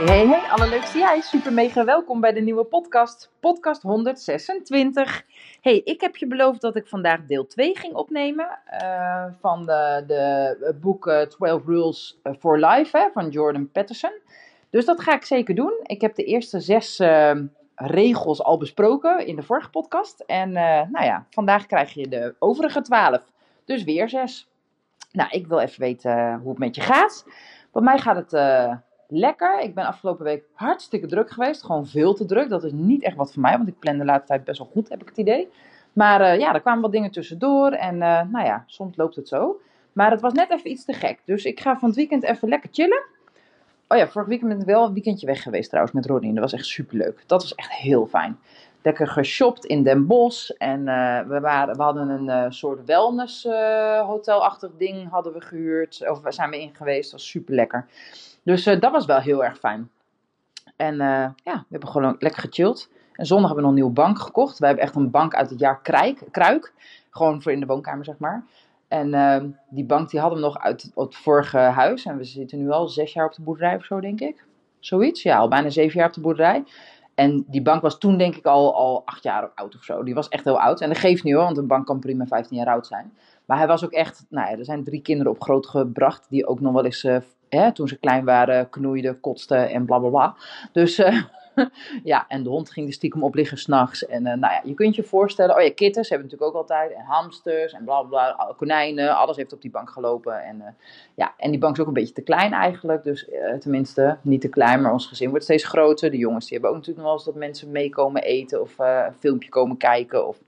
Hey, hey, allerleukste jij. Super mega welkom bij de nieuwe podcast. Podcast 126. Hey, ik heb je beloofd dat ik vandaag deel 2 ging opnemen uh, van de, de boek uh, 12 Rules for Life hè, van Jordan Peterson. Dus dat ga ik zeker doen. Ik heb de eerste zes regels al besproken in de vorige podcast. En nou ja, vandaag krijg je de overige 12. Dus weer zes. Nou, ik wil even weten hoe het met je gaat. Bij mij gaat het lekker. Ik ben afgelopen week hartstikke druk geweest. Gewoon veel te druk. Dat is niet echt wat voor mij, want ik plan de laatste tijd best wel goed, heb ik het idee. Maar uh, ja, er kwamen wat dingen tussendoor. En uh, nou ja, soms loopt het zo. Maar het was net even iets te gek. Dus ik ga van het weekend even lekker chillen. Oh ja, vorig weekend ben ik wel een weekendje weg geweest trouwens met Ronnie. Dat was echt super leuk. Dat was echt heel fijn. Lekker geshopt in Den Bosch. En uh, we, waren, we hadden een soort wellness hotelachtig ding hadden we gehuurd. Of zijn we in geweest. Dat was super lekker. Dus uh, dat was wel heel erg fijn. En uh, ja, we hebben gewoon lekker gechilled. En zondag hebben we nog een nieuwe bank gekocht. We hebben echt een bank uit het jaar Kruik. Kruik gewoon voor in de woonkamer, zeg maar. En uh, die bank die hadden we nog uit het vorige huis. En we zitten nu al zes jaar op de boerderij of zo, denk ik. Zoiets, ja, al bijna zeven jaar op de boerderij. En die bank was toen denk ik al, al acht jaar oud of zo. Die was echt heel oud. En dat geeft niet hoor, want een bank kan prima 15 jaar oud zijn. Maar hij was ook echt, nou ja, er zijn drie kinderen op groot gebracht. Die ook nog wel eens uh, toen ze klein waren, knoeiden, kotsten en bla bla bla. Dus uh, ja, en de hond ging er stiekem op liggen s'nachts. En uh, nou ja, je kunt je voorstellen, oh ja, kittens hebben natuurlijk ook altijd. En hamsters en bla bla konijnen, alles heeft op die bank gelopen. En uh, ja, en die bank is ook een beetje te klein eigenlijk. Dus tenminste, niet te klein, maar ons gezin wordt steeds groter. De jongens die hebben ook natuurlijk nog wel eens dat mensen meekomen eten of een filmpje komen kijken of...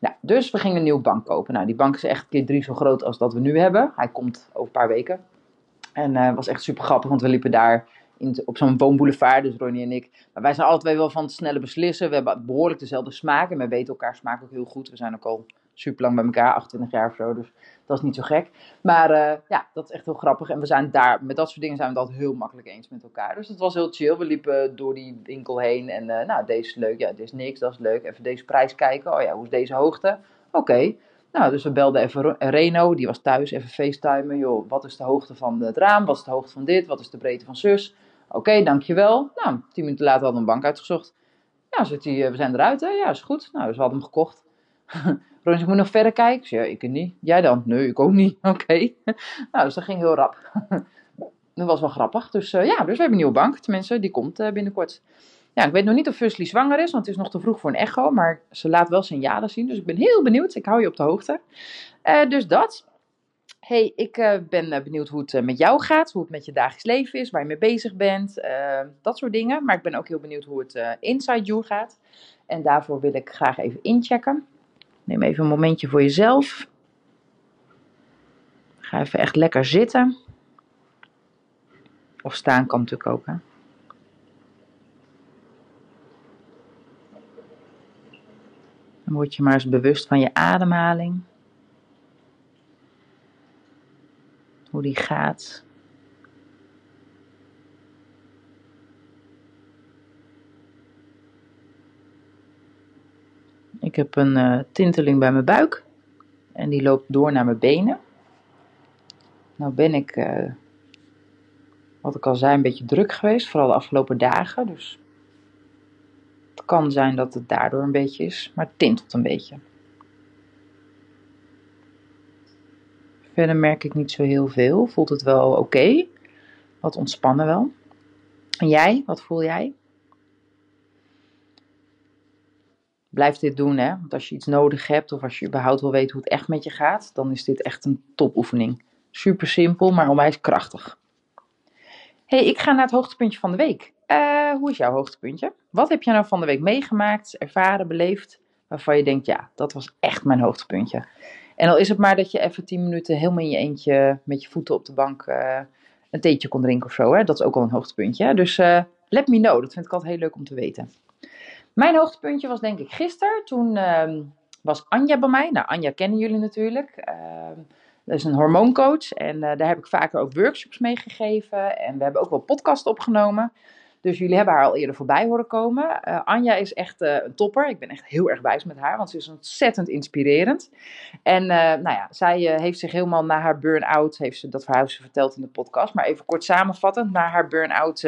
Nou, dus we gingen een nieuwe bank kopen. Nou, die bank is echt keer drie zo groot als dat we nu hebben. Hij komt over een paar weken. En het uh, was echt super grappig, want we liepen daar in, op zo'n woonboulevard, dus Ronnie en ik. Maar wij zijn altijd wel van het snelle beslissen. We hebben behoorlijk dezelfde smaak en we weten elkaar smaak ook heel goed. We zijn ook al super lang bij elkaar, 28 jaar of zo, dus dat is niet zo gek. Maar uh, ja, dat is echt heel grappig. En we zijn daar, met dat soort dingen zijn we altijd heel makkelijk eens met elkaar. Dus het was heel chill. We liepen door die winkel heen en uh, nou, deze is leuk, ja, dit is niks, dat is leuk. Even deze prijs kijken, oh ja, hoe is deze hoogte? Oké. Nou, dus we belden even Reno, die was thuis, even facetimen. Joh, wat is de hoogte van het raam? Wat is de hoogte van dit? Wat is de breedte van zus? Oké, dankjewel. Nou, tien minuten later hadden we een bank uitgezocht. Ja, zit hij, we zijn eruit, hè? Ja, is goed. Nou, dus we hadden hem gekocht. Ron, ik moet nog verder kijken. Ja, ik niet. Jij dan? Nee, ik ook niet. Oké. Nou, dus dat ging heel rap. dat was wel grappig. Dus uh, ja, dus we hebben een nieuwe bank. Tenminste, die komt uh, binnenkort. Ja, ik weet nog niet of Fusli zwanger is, want het is nog te vroeg voor een echo. Maar ze laat wel signalen zien, dus ik ben heel benieuwd. Ik hou je op de hoogte. Uh, dus dat. hey, ik uh, ben uh, benieuwd hoe het met jou gaat. Hoe het met je dagelijks leven is, waar je mee bezig bent. dat soort dingen. Maar ik ben ook heel benieuwd hoe het inside you gaat. En daarvoor wil ik graag even inchecken. Neem even een momentje voor jezelf. Ga even echt lekker zitten. Of staan kan natuurlijk ook. Dan word je maar eens bewust van je ademhaling. Hoe die gaat. Ik heb een uh, tinteling bij mijn buik. En die loopt door naar mijn benen. Nou ben ik, uh, wat ik al zei, een beetje druk geweest. Vooral de afgelopen dagen. Dus kan zijn dat het daardoor een beetje is, maar het tintelt een beetje. Verder merk ik niet zo heel veel. Voelt het wel oké. Wat ontspannen wel. En jij, wat voel jij? Blijf dit doen, hè? Want als je iets nodig hebt of als je überhaupt wil weten hoe het echt met je gaat, dan is dit echt een topoefening. Super simpel, maar onwijs krachtig. Hey, ik ga naar het hoogtepuntje van de week. Uh, hoe is jouw hoogtepuntje? Wat heb je nou van de week meegemaakt, ervaren, beleefd, waarvan je denkt, ja, dat was echt mijn hoogtepuntje. En al is het maar dat je even tien minuten helemaal in je eentje met je voeten op de bank uh, een theetje kon drinken of zo. Hè? Dat is ook al een hoogtepuntje. Dus uh, let me know, dat vind ik altijd heel leuk om te weten. Mijn hoogtepuntje was denk ik gisteren. Toen uh, was Anja bij mij. Nou, Anja kennen jullie natuurlijk. Dat is een hormooncoach en daar heb ik vaker ook workshops mee gegeven. En we hebben ook wel podcast opgenomen. Dus jullie hebben haar al eerder voorbij horen komen. Uh, Anja is echt uh, een topper. Ik ben echt heel erg wijs met haar, want ze is ontzettend inspirerend. En uh, nou ja, zij heeft zich helemaal na haar burn-out, heeft ze, dat verhaal ze verteld in de podcast, maar even kort samenvattend, na haar burn-out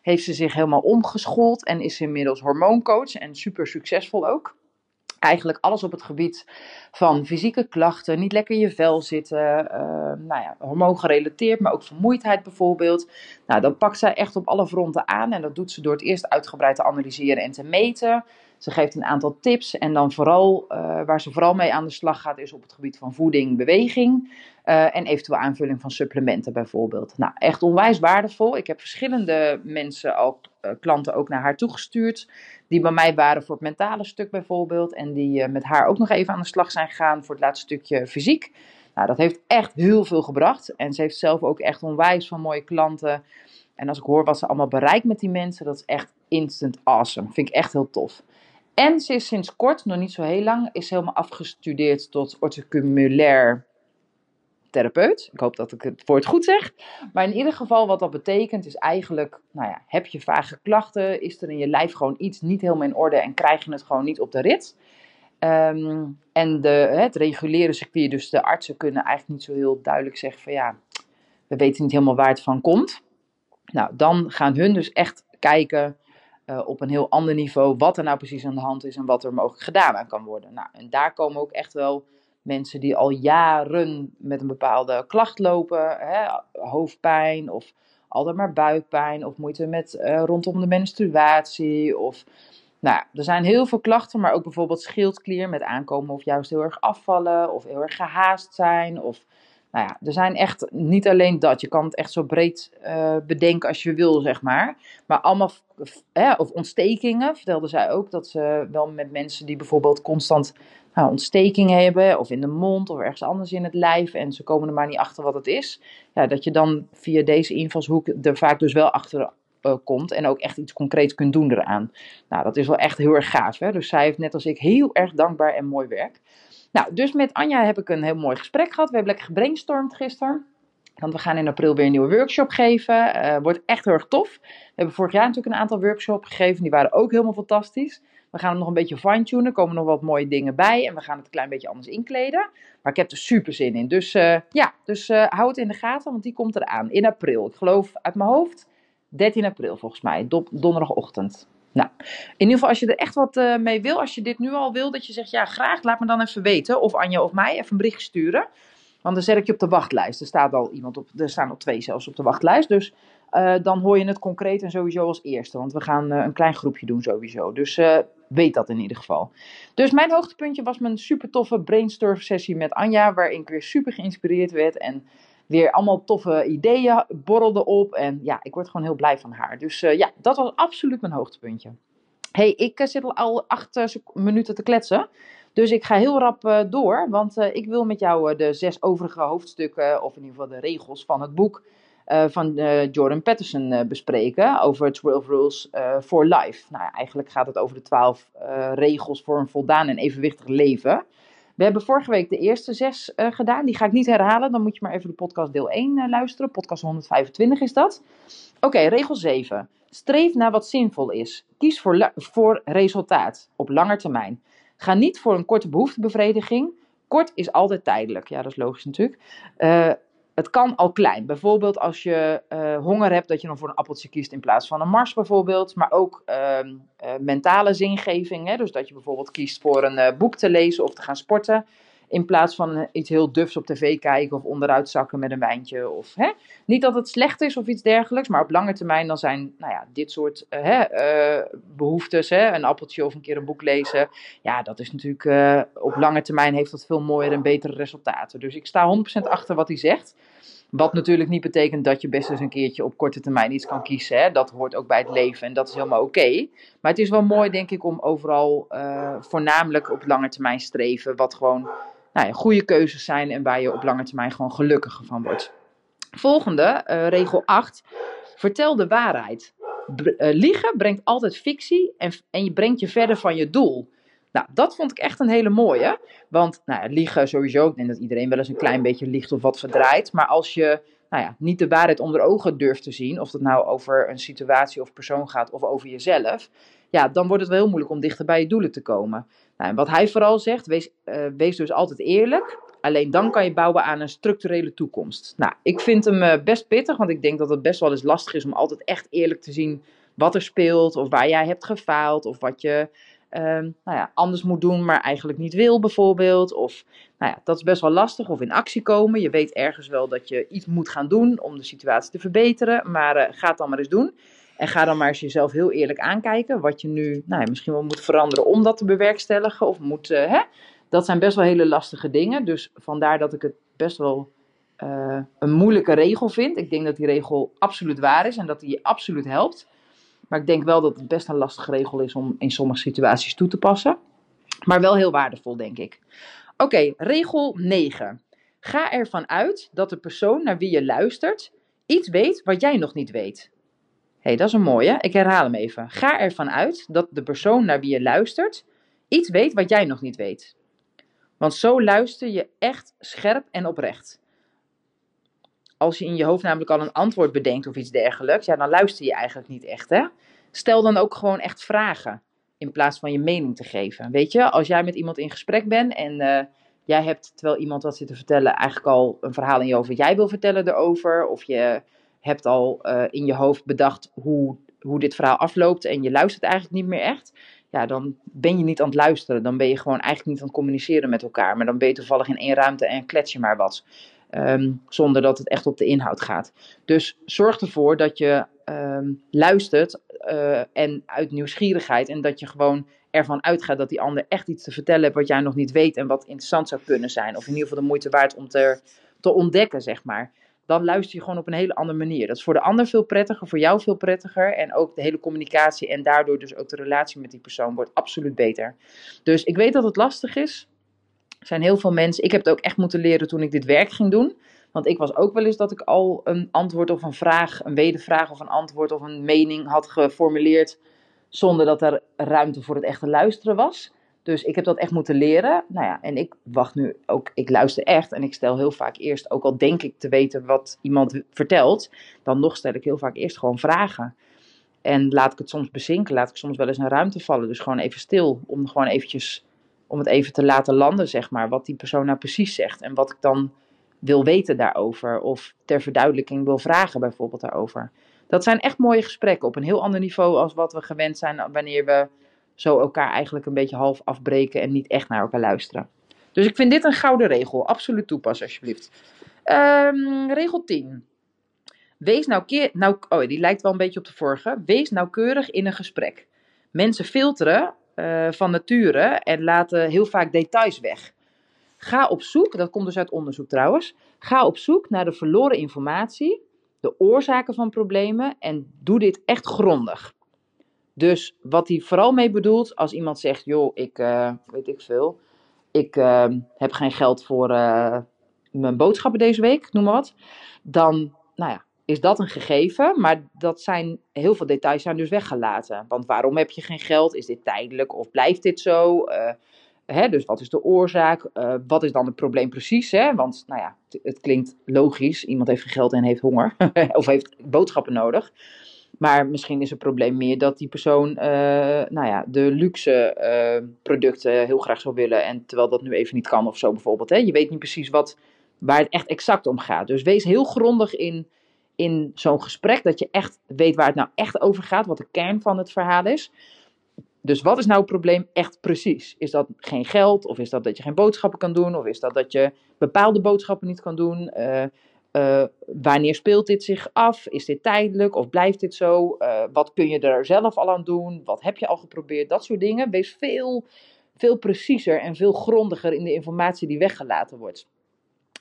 heeft ze zich helemaal omgeschoold en is inmiddels hormooncoach en super succesvol ook eigenlijk alles op het gebied van fysieke klachten, niet lekker in je vel zitten, uh, nou ja, hormoongerelateerd, maar ook vermoeidheid bijvoorbeeld. Nou, dat pakt zij echt op alle fronten aan en dat doet ze door het eerst uitgebreid te analyseren en te meten. Ze geeft een aantal tips en dan vooral, uh, waar ze vooral mee aan de slag gaat, is op het gebied van voeding, beweging uh, en eventueel aanvulling van supplementen bijvoorbeeld. Nou, echt onwijs waardevol. Ik heb verschillende mensen, ook klanten, ook naar haar toegestuurd die bij mij waren voor het mentale stuk bijvoorbeeld. En die met haar ook nog even aan de slag zijn gegaan voor het laatste stukje fysiek. Nou, dat heeft echt heel veel gebracht. En ze heeft zelf ook echt onwijs van mooie klanten. En als ik hoor wat ze allemaal bereikt met die mensen, dat is echt instant awesome. Vind ik echt heel tof. En ze is sinds kort, nog niet zo heel lang, is helemaal afgestudeerd tot orthoculmulair therapeut. Ik hoop dat ik het woord goed zeg. Maar in ieder geval, wat dat betekent, is eigenlijk: nou ja, heb je vage klachten? Is er in je lijf gewoon iets niet helemaal in orde en krijg je het gewoon niet op de rit? Ehm, en de, het reguleren circuit, dus de artsen kunnen eigenlijk niet zo heel duidelijk zeggen van ja, we weten niet helemaal waar het van komt. Nou, dan gaan hun dus echt kijken uh, op een heel ander niveau wat er nou precies aan de hand is en wat er mogelijk gedaan aan kan worden. Nou, en daar komen ook echt wel mensen die al jaren met een bepaalde klacht lopen, hè, hoofdpijn of altijd maar buikpijn of moeite met uh, rondom de menstruatie of nou, er zijn heel veel klachten, maar ook bijvoorbeeld schildklier met aankomen of juist heel erg afvallen of heel erg gehaast zijn of nou ja, er zijn echt niet alleen dat. Je kan het echt zo breed uh, bedenken als je wil, zeg maar. Maar allemaal, of ontstekingen, vertelde zij ook, dat ze wel met mensen die bijvoorbeeld constant nou, ontstekingen hebben, of in de mond, of ergens anders in het lijf, en ze komen er maar niet achter wat het is. Ja, dat je dan via deze invalshoek er vaak dus wel achter uh, komt en ook echt iets concreets kunt doen eraan. Nou, dat is wel echt heel erg gaaf. Hè? Dus zij heeft net als ik heel erg dankbaar en mooi werk. Nou, dus met Anja heb ik een heel mooi gesprek gehad. We hebben lekker gebrainstormd gisteren. Want we gaan in april weer een nieuwe workshop geven. Uh, wordt echt heel erg tof. We hebben vorig jaar natuurlijk een aantal workshops gegeven. Die waren ook helemaal fantastisch. We gaan hem nog een beetje fine-tunen. Er komen nog wat mooie dingen bij. En we gaan het een klein beetje anders inkleden. Maar ik heb er super zin in. Dus uh, ja, dus uh, hou het in de gaten. Want die komt eraan in april. Ik geloof uit mijn hoofd 13 april volgens mij. donderdagochtend. Nou, in ieder geval als je er echt wat uh, mee wil, als je dit nu al wil, dat je zegt, ja graag, laat me dan even weten. Of Anja of mij even een bericht sturen. Want dan zet ik je op de wachtlijst. Er staat al iemand op, er staan al twee zelfs op de wachtlijst. Dus uh, dan hoor je het concreet en sowieso als eerste. Want we gaan uh, een klein groepje doen sowieso. Dus weet dat in ieder geval. Dus mijn hoogtepuntje was mijn super toffe brainstorm sessie met Anja. Waarin ik weer super geïnspireerd werd en weer allemaal toffe ideeën borrelden op. En ja, ik word gewoon heel blij van haar. Dus uh, ja, dat was absoluut mijn hoogtepuntje. hey, ik uh, zit al acht uh, minuten te kletsen. Dus ik ga heel rap door, want ik wil met jou de zes overige hoofdstukken, of in ieder geval de regels van het boek van Jordan Peterson bespreken over 12 Rules for Life. Nou, eigenlijk gaat het over de 12 regels voor een voldaan en evenwichtig leven. We hebben vorige week de eerste zes uh, gedaan. Die ga ik niet herhalen. Dan moet je maar even de podcast deel 1 uh, luisteren. Podcast 125 is dat. Oké, regel 7. Streef naar wat zinvol is. Kies voor, voor resultaat op lange termijn. Ga niet voor een korte behoeftebevrediging. Kort is altijd tijdelijk. Ja, dat is logisch natuurlijk. Uh, het kan al klein. Bijvoorbeeld als je uh, honger hebt, dat je dan voor een appeltje kiest in plaats van een mars bijvoorbeeld. Maar ook uh, uh, mentale zingeving. Hè? Dus dat je bijvoorbeeld kiest voor een eh, boek te lezen of te gaan sporten. In plaats van eh, iets heel dufs op tv kijken of onderuit zakken met een wijntje. Of, hè? Niet dat het slecht is of iets dergelijks, maar op lange termijn dan zijn nou ja, dit soort uh, hè, uh, behoeftes, hè? een appeltje of een keer een boek lezen. Ja, dat is natuurlijk op lange termijn heeft dat veel mooier en betere resultaten. Dus ik sta 100% achter wat hij zegt. Wat natuurlijk niet betekent dat je best eens een keertje op korte termijn iets kan kiezen. Hè? Dat hoort ook bij het leven en dat is helemaal oké. Maar het is wel mooi, denk ik, om overal voornamelijk op lange termijn streven. Wat gewoon nou goede keuzes zijn en waar je op lange termijn gewoon gelukkiger van wordt. Volgende, uh, regel 8. Vertel de waarheid. Uh, liegen brengt altijd fictie en, en je brengt je verder van je doel. Nou, dat vond ik echt een hele mooie. Want nou liegen sowieso, ik denk dat iedereen wel eens een klein beetje liegt of wat verdraait. Maar als je nou ja, niet de waarheid onder ogen durft te zien, of het nou over een situatie of persoon gaat of over jezelf, ja, dan wordt het wel heel moeilijk om dichter bij je doelen te komen. Nou, en wat hij vooral zegt, wees, uh, wees dus altijd eerlijk. Alleen dan kan je bouwen aan een structurele toekomst. Nou, ik vind hem uh, best pittig, want ik denk dat het best wel eens lastig is om altijd echt eerlijk te zien wat er speelt, of waar jij hebt gefaald, of wat je um, nou ja, anders moet doen, maar eigenlijk niet wil, bijvoorbeeld. Of nou ja, dat is best wel lastig. Of in actie komen. Je weet ergens wel dat je iets moet gaan doen om de situatie te verbeteren, maar uh, ga het dan maar eens doen. En ga dan maar eens jezelf heel eerlijk aankijken. Wat je nu nou misschien wel moet veranderen om dat te bewerkstelligen. Of moet, uh, hè? Dat zijn best wel hele lastige dingen. Dus vandaar dat ik het best wel uh, een moeilijke regel vind. Ik denk dat die regel absoluut waar is en dat die je absoluut helpt. Maar ik denk wel dat het best een lastige regel is om in sommige situaties toe te passen. Maar wel heel waardevol, denk ik. Oké, regel 9. Ga ervan uit dat de persoon naar wie je luistert iets weet wat jij nog niet weet. Hey, dat is een mooie. Ik herhaal hem even. Ga ervan uit dat de persoon naar wie je luistert iets weet wat jij nog niet weet. Want zo luister je echt scherp en oprecht als je in je hoofd namelijk al een antwoord bedenkt of iets dergelijks, ja, dan luister je eigenlijk niet echt. Hè? Stel dan ook gewoon echt vragen in plaats van je mening te geven. Weet je, als jij met iemand in gesprek bent en uh, jij hebt, terwijl iemand wat zit te vertellen, eigenlijk al een verhaal in je hoofd wat jij wil vertellen erover, of je hebt al uh, in je hoofd bedacht hoe, hoe dit verhaal afloopt en je luistert eigenlijk niet meer echt, ja, dan ben je niet aan het luisteren. Dan ben je gewoon eigenlijk niet aan het communiceren met elkaar. Maar dan ben je toevallig in één ruimte en klets je maar wat. Um, zonder dat het echt op de inhoud gaat. Dus zorg ervoor dat je um, luistert uh, en uit nieuwsgierigheid. En dat je gewoon ervan uitgaat dat die ander echt iets te vertellen heeft wat jij nog niet weet. En wat interessant zou kunnen zijn. Of in ieder geval de moeite waard om te, te ontdekken, zeg maar. Dan luister je gewoon op een hele andere manier. Dat is voor de ander veel prettiger, voor jou veel prettiger. En ook de hele communicatie en daardoor dus ook de relatie met die persoon wordt absoluut beter. Dus ik weet dat het lastig is. Er zijn heel veel mensen. Ik heb het ook echt moeten leren toen ik dit werk ging doen. Want ik was ook wel eens dat ik al een antwoord of een vraag, een wedervraag of een antwoord of een mening had geformuleerd. Zonder dat er ruimte voor het echte luisteren was. Dus ik heb dat echt moeten leren. Nou ja, en ik wacht nu ook, ik luister echt en ik stel heel vaak eerst, ook al denk ik te weten wat iemand vertelt, dan nog stel ik heel vaak eerst gewoon vragen. En laat ik het soms bezinken, laat ik soms wel eens een ruimte vallen. Dus gewoon even stil, om gewoon eventjes om het even te laten landen, zeg maar, wat die persoon nou precies zegt en wat ik dan wil weten daarover of ter verduidelijking wil vragen bijvoorbeeld daarover. Dat zijn echt mooie gesprekken op een heel ander niveau als wat we gewend zijn wanneer we zo elkaar eigenlijk een beetje half afbreken en niet echt naar elkaar luisteren. Dus ik vind dit een gouden regel. Absoluut toepassen alsjeblieft. Um, regel 10. Wees nauwkeurig. Nou, oh, die lijkt wel een beetje op de vorige. Wees nauwkeurig in een gesprek. Mensen filteren uh, van nature en laten heel vaak details weg. Ga op zoek, dat komt dus uit onderzoek trouwens, ga op zoek naar de verloren informatie, de oorzaken van problemen en doe dit echt grondig. Dus wat hij vooral mee bedoelt, als iemand zegt, joh, ik uh, weet ik veel, ik uh, heb geen geld voor uh, mijn boodschappen deze week, noem maar wat, dan, nou ja, is dat een gegeven, maar dat zijn, heel veel details zijn dus weggelaten. Want waarom heb je geen geld? Is dit tijdelijk of blijft dit zo? Hè, dus wat is de oorzaak? Wat is dan het probleem precies? Hè? Want nou ja, het klinkt logisch. Iemand heeft geen geld en heeft honger of heeft boodschappen nodig. Maar misschien is het probleem meer dat die persoon uh, nou ja, de luxe uh, producten heel graag zou willen. En terwijl dat nu even niet kan of zo bijvoorbeeld. Hè? Je weet niet precies wat, waar het echt exact om gaat. Dus wees heel grondig in in zo'n gesprek, dat je echt weet waar het nou echt over gaat, wat de kern van het verhaal is. Dus wat is nou het probleem echt precies? Is dat geen geld? Of is dat dat je geen boodschappen kan doen? Of is dat dat je bepaalde boodschappen niet kan doen? Uh, uh, wanneer speelt dit zich af? Is dit tijdelijk of blijft dit zo? Uh, wat kun je er zelf al aan doen? Wat heb je al geprobeerd? Dat soort dingen. Wees veel, veel preciezer en veel grondiger in de informatie die weggelaten wordt.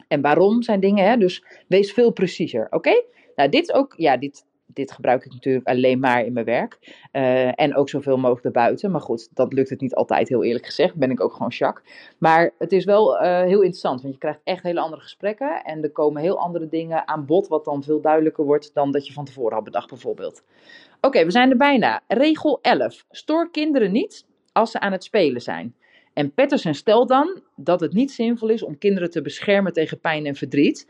En waarom zijn dingen, hè? dus wees veel preciezer, oké? Nou, dit is ook, ja, dit, dit gebruik ik natuurlijk alleen maar in mijn werk. Uh, en ook zoveel mogelijk erbuiten. Maar goed, dat lukt het niet altijd, heel eerlijk gezegd. Ben ik ook gewoon Jacques. Maar het is wel uh, heel interessant, want je krijgt echt hele andere gesprekken. En er komen heel andere dingen aan bod, wat dan veel duidelijker wordt dan dat je van tevoren had bedacht, bijvoorbeeld. Oké, we zijn er bijna. Regel 11. Stoor kinderen niet als ze aan het spelen zijn. En Patterson stelt dan dat het niet zinvol is om kinderen te beschermen tegen pijn en verdriet,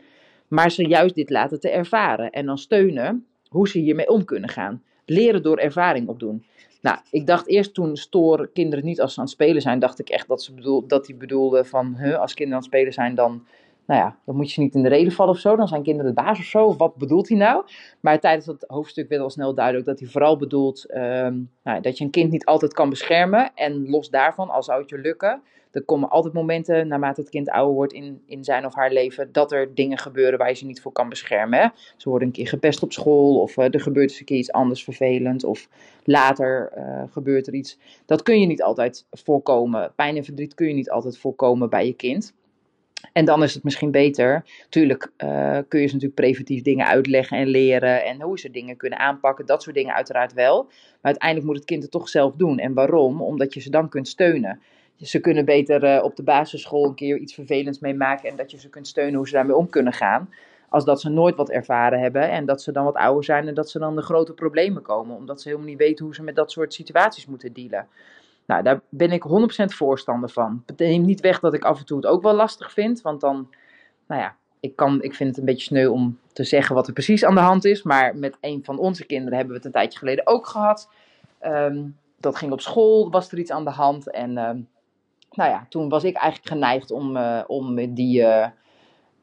maar ze juist dit laten te ervaren en dan steunen hoe ze hiermee om kunnen gaan. Leren door ervaring opdoen. Nou, ik dacht eerst toen stoor kinderen niet als ze aan het spelen zijn, dacht ik echt dat, ze bedoel, dat die bedoelde van, huh, als kinderen aan het spelen zijn, dan, nou ja, dan moet je niet in de reden vallen of zo, dan zijn kinderen de baas of zo, wat bedoelt hij nou? Maar tijdens dat hoofdstuk werd al snel duidelijk dat hij vooral bedoelt ehm, nou, dat je een kind niet altijd kan beschermen en los daarvan, al zou het je lukken, er komen altijd momenten, naarmate het kind ouder wordt in, in zijn of haar leven, dat er dingen gebeuren waar je ze niet voor kan beschermen. Ze worden een keer gepest op school, of uh, er gebeurt eens een keer iets anders vervelend, of later uh, gebeurt er iets. Dat kun je niet altijd voorkomen. Pijn en verdriet kun je niet altijd voorkomen bij je kind. En dan is het misschien beter. Tuurlijk uh, kun je ze natuurlijk preventief dingen uitleggen en leren. En hoe ze dingen kunnen aanpakken. Dat soort dingen uiteraard wel. Maar uiteindelijk moet het kind het toch zelf doen. En waarom? Omdat je ze dan kunt steunen ze kunnen beter uh, op de basisschool een keer iets vervelends meemaken en dat je ze kunt steunen hoe ze daarmee om kunnen gaan. Als dat ze nooit wat ervaren hebben en dat ze dan wat ouder zijn en dat ze dan de grote problemen komen. Omdat ze helemaal niet weten hoe ze met dat soort situaties moeten dealen. Nou, daar ben ik 100% voorstander van. Het neemt niet weg dat ik af en toe het ook wel lastig vind. Want dan, nou ja, ik, kan, ik vind het een beetje sneu om te zeggen wat er precies aan de hand is. Maar met een van onze kinderen hebben we het een tijdje geleden ook gehad. Um, dat ging op school, was er iets aan de hand. En um, nou ja, toen was ik eigenlijk geneigd om, uh, om die uh,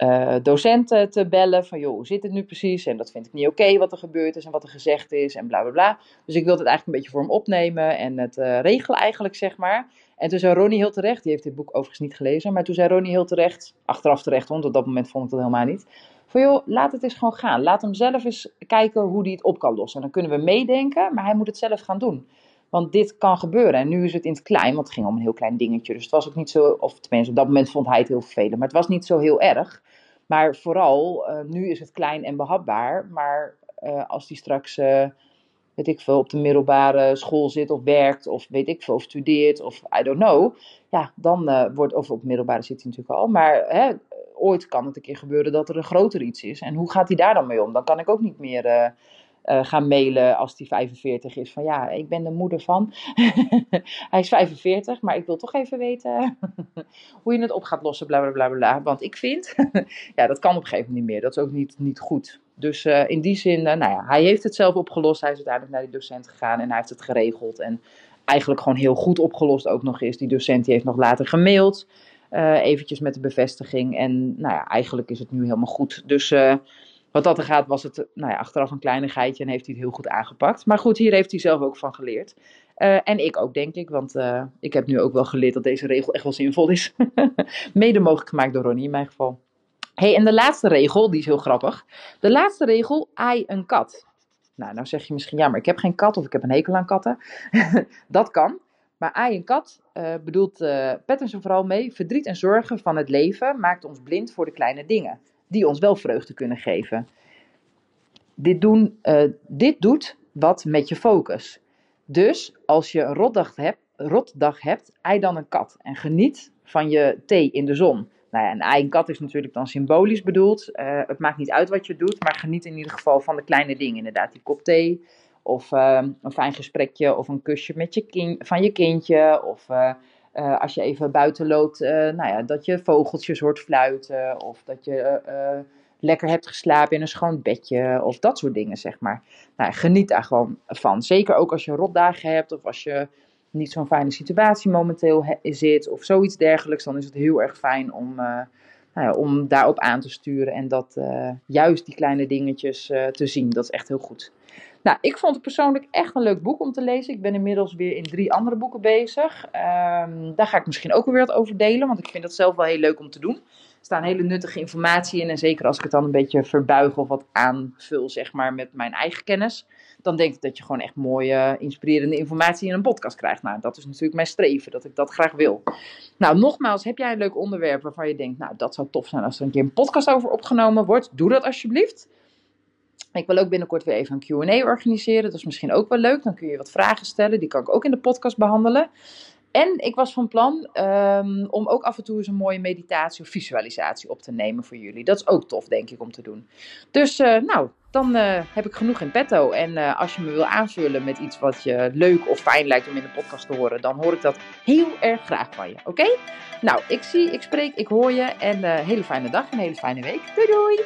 uh, docent te bellen. Van joh, hoe zit het nu precies? En dat vind ik niet oké wat er gebeurd is en wat er gezegd is en bla bla bla. Dus ik wilde het eigenlijk een beetje voor hem opnemen en het regelen eigenlijk, zeg maar. En toen zei Ronnie heel terecht, die heeft dit boek overigens niet gelezen, maar toen zei Ronnie heel terecht, achteraf terecht, want op dat moment vond ik dat helemaal niet. Van joh, laat het eens gewoon gaan. Laat hem zelf eens kijken hoe hij het op kan lossen. En dan kunnen we meedenken, maar hij moet het zelf gaan doen. Want dit kan gebeuren. En nu is het in het klein, want het ging om een heel klein dingetje. Dus het was ook niet zo, of tenminste op dat moment vond hij het heel vervelend. Maar het was niet zo heel erg. Maar vooral, uh, nu is het klein en behapbaar. Maar uh, als die straks, uh, weet ik veel, op de middelbare school zit of werkt. Of weet ik veel, of studeert of I don't know. Ja, dan wordt, of op middelbare zit hij natuurlijk al. Maar hè, ooit kan het een keer gebeuren dat er een groter iets is. En hoe gaat hij daar dan mee om? Dan kan ik ook niet meer uh, gaan mailen als hij 45 is. Van ja, ik ben de moeder van. hij is 45, maar ik wil toch even weten hoe je het op gaat lossen. Bla bla bla bla. Want ik vind, ja, dat kan op een gegeven moment niet meer. Dat is ook niet, niet goed. Dus uh, in die zin, uh, nou ja, hij heeft het zelf opgelost. Hij is uiteindelijk naar die docent gegaan en hij heeft het geregeld. En eigenlijk gewoon heel goed opgelost ook nog is. Die docent die heeft nog later gemaild. Uh, eventjes met de bevestiging. En nou ja, eigenlijk is het nu helemaal goed. Dus wat dat er gaat, was het nou ja, achteraf een kleinigheidje en heeft hij het heel goed aangepakt. Maar goed, hier heeft hij zelf ook van geleerd. Uh, en ik ook, denk ik, want uh, ik heb nu ook wel geleerd dat deze regel echt wel zinvol is. Mede mogelijk gemaakt door Ronnie in mijn geval. hey, en de laatste regel, die is heel grappig. De laatste regel, ai een kat. Nou, nou zeg je misschien, ja, maar ik heb geen kat of ik heb een hekel aan katten. dat kan. Maar ai een kat uh, bedoelt uh, Patterson vooral mee. Verdriet en zorgen van het leven maakt ons blind voor de kleine dingen die ons wel vreugde kunnen geven. Dit, doen, uh, dit doet wat met je focus. Dus als je een rotdag hebt, rotdag hebt, ei dan een kat en geniet van je thee in de zon. Nou ja, een ei en kat is natuurlijk dan symbolisch bedoeld. Uh, het maakt niet uit wat je doet, maar geniet in ieder geval van de kleine dingen. Inderdaad, die kop thee, of uh, een fijn gesprekje, of een kusje met je van je kindje, of uh, als je even buiten loopt, uh, nou ja, dat je vogeltjes hoort fluiten. Of dat je uh, lekker hebt geslapen in een schoon bedje. Of dat soort dingen, zeg maar. Nou, geniet daar gewoon van. Zeker ook als je rotdagen hebt. Of als je niet zo'n fijne situatie momenteel zit. Of zoiets dergelijks. Dan is het heel erg fijn om, nou ja, om daarop aan te sturen. En dat juist die kleine dingetjes te zien. Dat is echt heel goed. Nou, ik vond het persoonlijk echt een leuk boek om te lezen. Ik ben inmiddels weer in drie andere boeken bezig. Um, daar ga ik misschien ook weer wat over delen, want ik vind dat zelf wel heel leuk om te doen. Er staan hele nuttige informatie in en zeker als ik het dan een beetje verbuig of wat aanvul, zeg maar, met mijn eigen kennis. Dan denk ik dat je gewoon echt mooie, inspirerende informatie in een podcast krijgt. Nou, dat is natuurlijk mijn streven, dat ik dat graag wil. Nou, nogmaals, heb jij een leuk onderwerp waarvan je denkt, nou, dat zou tof zijn als er een keer een podcast over opgenomen wordt? Doe dat alsjeblieft. Ik wil ook binnenkort weer even een QA organiseren. Dat is misschien ook wel leuk. Dan kun je wat vragen stellen. Die kan ik ook in de podcast behandelen. En ik was van plan um, om ook af en toe eens een mooie meditatie of visualisatie op te nemen voor jullie. Dat is ook tof, denk ik, om te doen. Dus uh, nou, dan uh, heb ik genoeg in petto. En uh, als je me wil aanvullen met iets wat je leuk of fijn lijkt om in de podcast te horen, dan hoor ik dat heel erg graag van je. Oké? Nou, ik zie, ik spreek, ik hoor je. En hele fijne dag en hele fijne week. Doei doei!